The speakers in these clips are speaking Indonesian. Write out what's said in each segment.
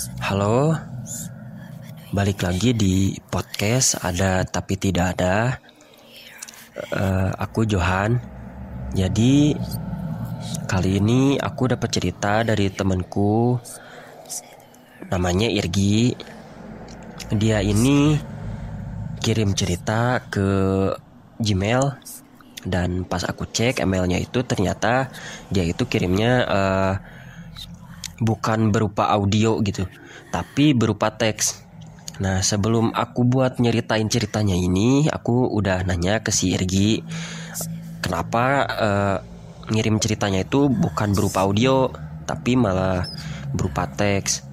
Halo, balik lagi di podcast ada tapi tidak ada. Uh, aku Johan. Jadi kali ini aku dapat cerita dari temanku, namanya Irgi. Dia ini kirim cerita ke Gmail dan pas aku cek emailnya itu ternyata dia itu kirimnya uh, bukan berupa audio gitu, tapi berupa teks. Nah, sebelum aku buat nyeritain ceritanya ini, aku udah nanya ke si Irgi, kenapa uh, ngirim ceritanya itu bukan berupa audio, tapi malah berupa teks.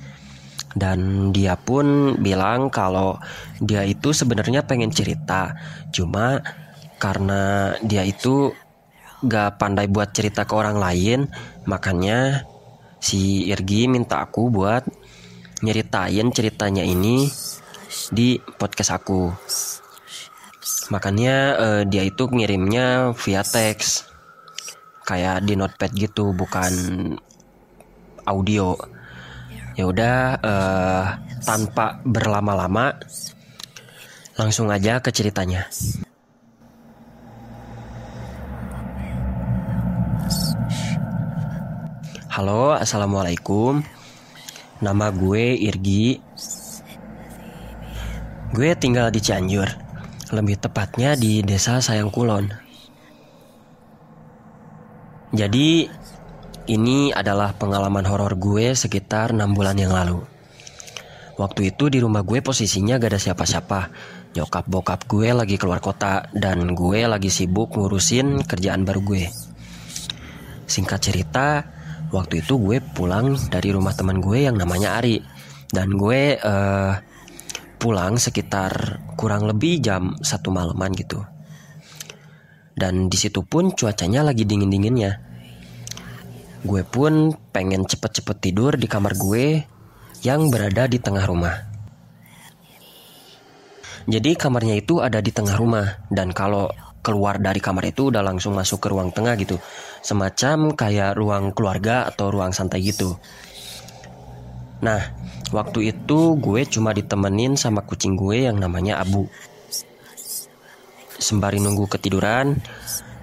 Dan dia pun bilang kalau dia itu sebenarnya pengen cerita, cuma karena dia itu gak pandai buat cerita ke orang lain, makanya si Irgi minta aku buat nyeritain ceritanya ini di podcast aku. Makanya uh, dia itu ngirimnya via teks. Kayak di notepad gitu, bukan audio. Ya udah uh, tanpa berlama-lama langsung aja ke ceritanya. Halo, assalamualaikum. Nama gue Irgi. Gue tinggal di Cianjur, lebih tepatnya di Desa Sayangkulon. Jadi, ini adalah pengalaman horor gue sekitar 6 bulan yang lalu. Waktu itu di rumah gue posisinya gak ada siapa-siapa. Nyokap bokap gue lagi keluar kota dan gue lagi sibuk ngurusin kerjaan baru gue. Singkat cerita, waktu itu gue pulang dari rumah teman gue yang namanya Ari. Dan gue uh, pulang sekitar kurang lebih jam satu malaman gitu. Dan di situ pun cuacanya lagi dingin dinginnya gue pun pengen cepet-cepet tidur di kamar gue yang berada di tengah rumah. Jadi kamarnya itu ada di tengah rumah. Dan kalau keluar dari kamar itu udah langsung masuk ke ruang tengah gitu. Semacam kayak ruang keluarga atau ruang santai gitu. Nah waktu itu gue cuma ditemenin sama kucing gue yang namanya Abu. Sembari nunggu ketiduran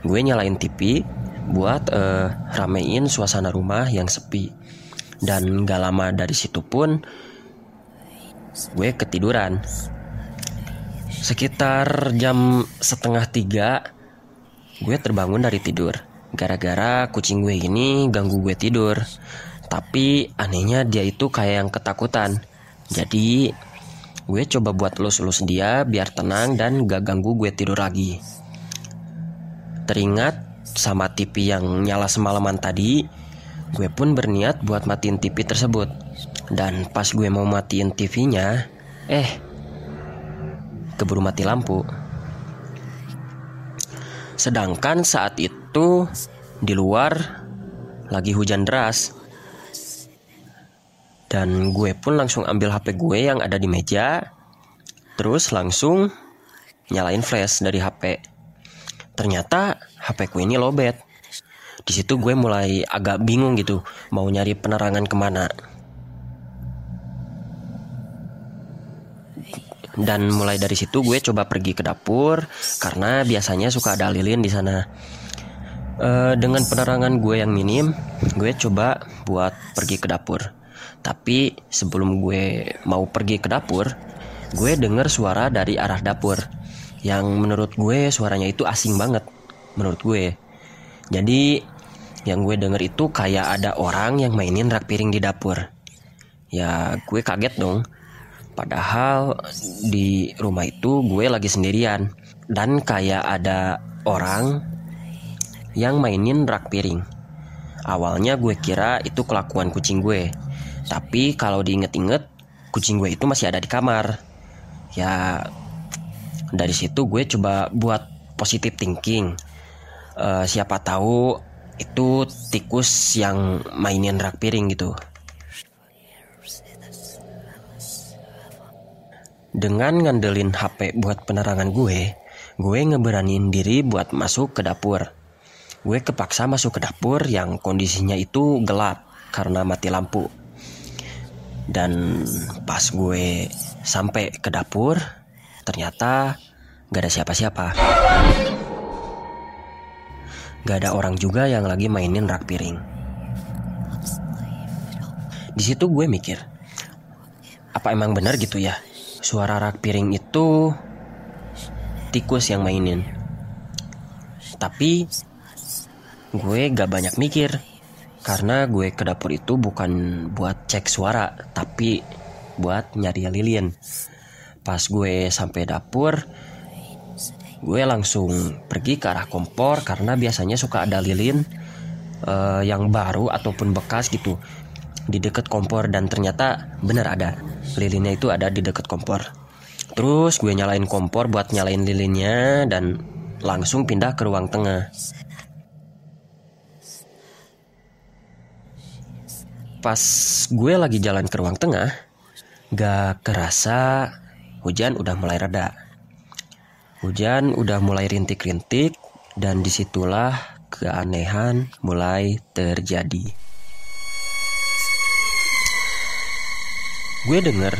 gue nyalain TV buat uh, ramein suasana rumah yang sepi. Dan gak lama dari situ pun gue ketiduran Sekitar jam setengah tiga Gue terbangun dari tidur. Gara-gara kucing gue ini ganggu gue tidur. Tapi anehnya dia itu kayak yang ketakutan. Jadi gue coba buat lus-lus dia biar tenang dan gak ganggu gue tidur lagi. Teringat sama TV yang nyala semalaman tadi Gue pun berniat buat matiin TV tersebut. Dan pas gue mau matiin TV-nya Eh keburu mati lampu. Sedangkan saat itu di luar lagi hujan deras. Dan gue pun langsung ambil HP gue yang ada di meja, terus langsung nyalain flash dari HP. Ternyata HP ku ini lobet. Di situ gue mulai agak bingung gitu, mau nyari penerangan ke mana. Dan mulai dari situ gue coba pergi ke dapur karena biasanya suka ada lilin di sana. E, dengan penerangan gue yang minim, gue coba buat pergi ke dapur. Tapi sebelum gue mau pergi ke dapur, gue denger suara dari arah dapur yang menurut gue suaranya itu asing banget menurut gue. Jadi yang gue denger itu kayak ada orang yang mainin rak piring di dapur. Ya gue kaget dong Padahal di rumah itu gue lagi sendirian dan kayak ada orang yang mainin rak piring. Awalnya gue kira itu kelakuan kucing gue. Tapi kalau diinget-inget, kucing gue itu masih ada di kamar. Ya dari situ gue coba buat positive thinking. Uh, siapa tahu itu tikus yang mainin rak piring gitu. Dengan ngandelin HP buat penerangan gue, gue ngeberanin diri buat masuk ke dapur. Gue kepaksa masuk ke dapur yang kondisinya itu gelap karena mati lampu. Dan pas gue sampai ke dapur, ternyata gak ada siapa-siapa. Gak ada orang juga yang lagi mainin rak piring. Di situ gue mikir, apa emang benar gitu ya? Suara rak piring itu tikus yang mainin. Tapi gue gak banyak mikir karena gue ke dapur itu bukan buat cek suara, tapi buat nyari lilin. Pas gue sampai dapur, gue langsung pergi ke arah kompor karena biasanya suka ada lilin uh, yang baru ataupun bekas gitu di dekat kompor dan ternyata benar ada lilinnya itu ada di dekat kompor. Terus gue nyalain kompor buat nyalain lilinnya dan langsung pindah ke ruang tengah. Pas gue lagi jalan ke ruang tengah, gak kerasa hujan udah mulai reda. Hujan udah mulai rintik-rintik dan di situlah keanehan mulai terjadi. Gue denger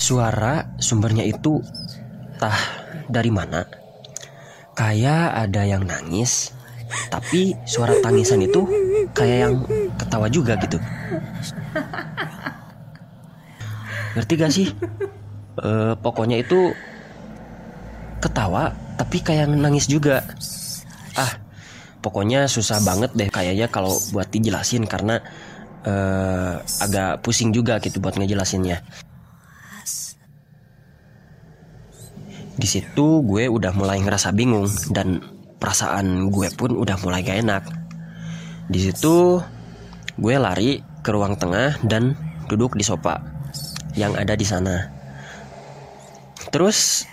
suara sumbernya itu tah dari mana? Kayak ada yang nangis, tapi suara tangisan itu kayak yang ketawa juga gitu. Ngerti gak sih? E, pokoknya itu ketawa tapi kayak nangis juga. Ah, pokoknya susah banget deh kayaknya kalau buat dijelasin karena e, agak pusing juga gitu buat ngejelasinnya. Di situ gue udah mulai ngerasa bingung dan perasaan gue pun udah mulai gak enak. Di situ gue lari ke ruang tengah dan duduk di sofa yang ada di sana. Terus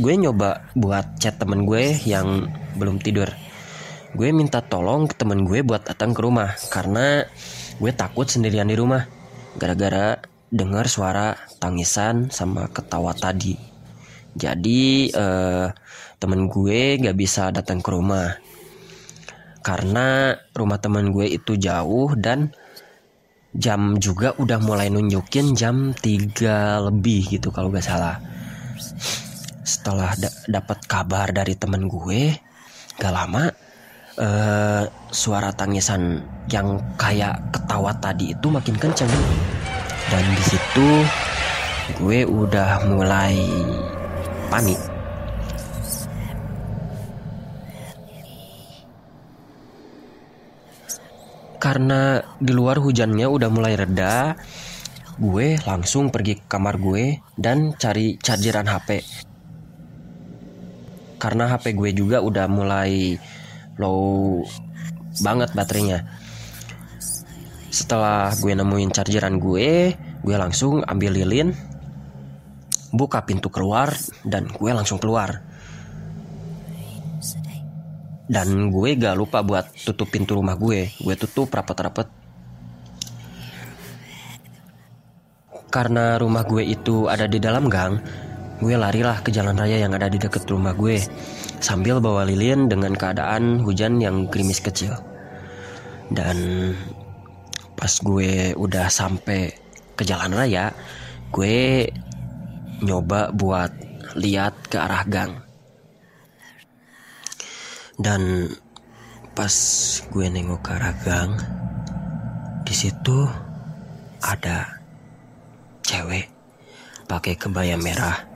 gue nyoba buat chat temen gue yang belum tidur. Gue minta tolong ke temen gue buat datang ke rumah karena gue takut sendirian di rumah. Gara-gara dengar suara tangisan sama ketawa tadi. Jadi eh, temen gue gak bisa datang ke rumah. Karena rumah temen gue itu jauh dan jam juga udah mulai nunjukin jam 3 lebih gitu kalau gak salah. Setelah da dapat kabar dari temen gue gak lama uh, suara tangisan yang kayak ketawa tadi itu makin kenceng dan di situ gue udah mulai panik karena di luar hujannya udah mulai reda, gue langsung pergi ke kamar gue dan cari chargeran HP. Karena HP gue juga udah mulai low banget baterainya. Setelah gue nemuin chargeran gue, gue langsung ambil lilin, buka pintu keluar, dan gue langsung keluar. Dan gue gak lupa buat tutup pintu rumah gue. Gue tutup rapat-rapat karena rumah gue itu ada di dalam gang gue larilah ke jalan raya yang ada di dekat rumah gue sambil bawa lilin dengan keadaan hujan yang gerimis kecil. Dan pas gue udah sampai ke jalan raya gue nyoba buat lihat ke arah gang. Dan pas gue nengok ke arah gang, di situ ada cewek pakai kebaya merah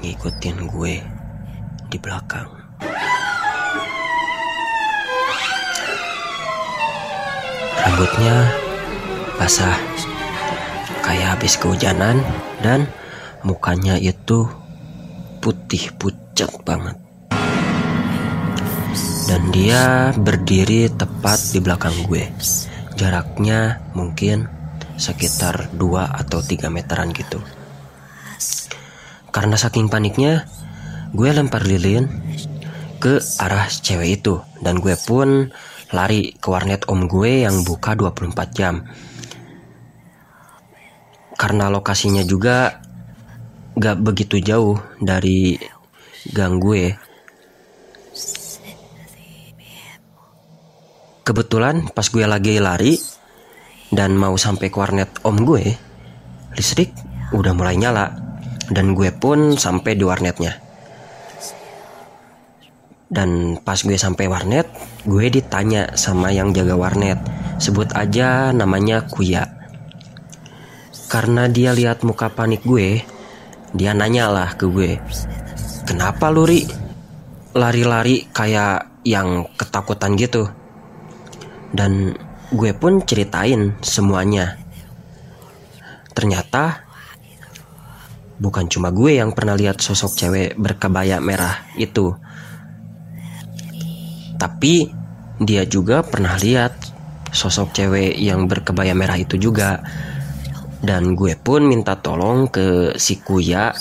ngikutin gue di belakang. Rambutnya basah kayak habis kehujanan dan mukanya itu putih pucat banget dan dia berdiri tepat di belakang gue. Jaraknya mungkin sekitar 2 atau 3 meteran gitu. Karena saking paniknya, gue lempar lilin ke arah cewek itu. Dan gue pun lari ke warnet om gue yang buka 24 jam. Karena lokasinya juga gak begitu jauh dari gang gue. Kebetulan pas gue lagi lari, dan mau sampai ke warnet om gue, listrik udah mulai nyala dan gue pun sampai di warnetnya. Dan pas gue sampai warnet, gue ditanya sama yang jaga warnet, sebut aja namanya Kuya. Karena dia lihat muka panik gue, dia nanya lah ke gue, kenapa luri lari-lari kayak yang ketakutan gitu? Dan gue pun ceritain semuanya. Ternyata bukan cuma gue yang pernah lihat sosok cewek berkebaya merah itu. Tapi dia juga pernah lihat sosok cewek yang berkebaya merah itu juga. Dan gue pun minta tolong ke si Kuya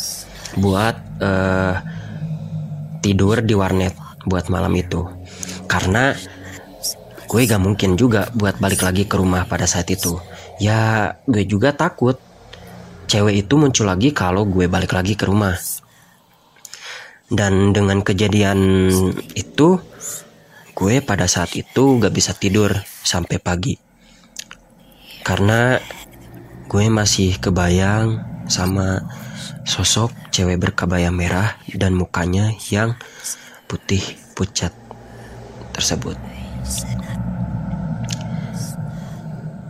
buat uh, tidur di warnet buat malam itu. Karena gue gak mungkin juga buat balik lagi ke rumah pada saat itu. Ya gue juga takut cewek itu muncul lagi kalau gue balik lagi ke rumah. Dan dengan kejadian itu gue pada saat itu gak bisa tidur sampai pagi karena gue masih kebayang sama sosok cewek berkebaya merah dan mukanya yang putih pucat tersebut.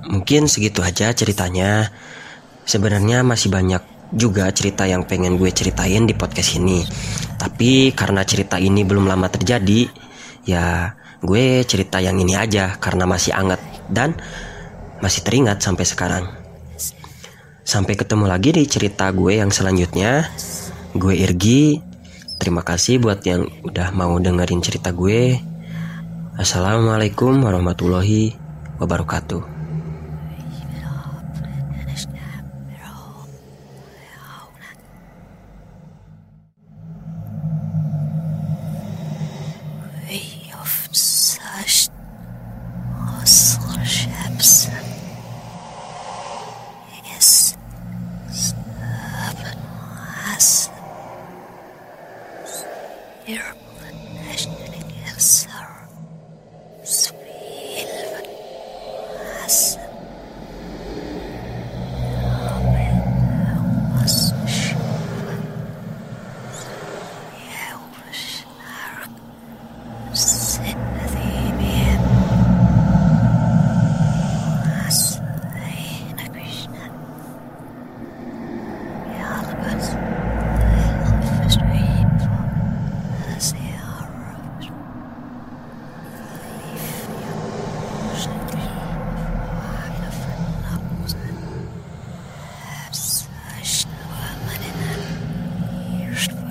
Mungkin segitu aja ceritanya. Sebenarnya masih banyak juga cerita yang pengen gue ceritain di podcast ini. Tapi karena cerita ini belum lama terjadi, ya gue cerita yang ini aja karena masih anget dan masih teringat sampai sekarang. Sampai ketemu lagi di cerita gue yang selanjutnya. Gue Irgi. Terima kasih buat yang udah mau dengerin cerita gue. Assalamualaikum warahmatullahi wabarakatuh. Here.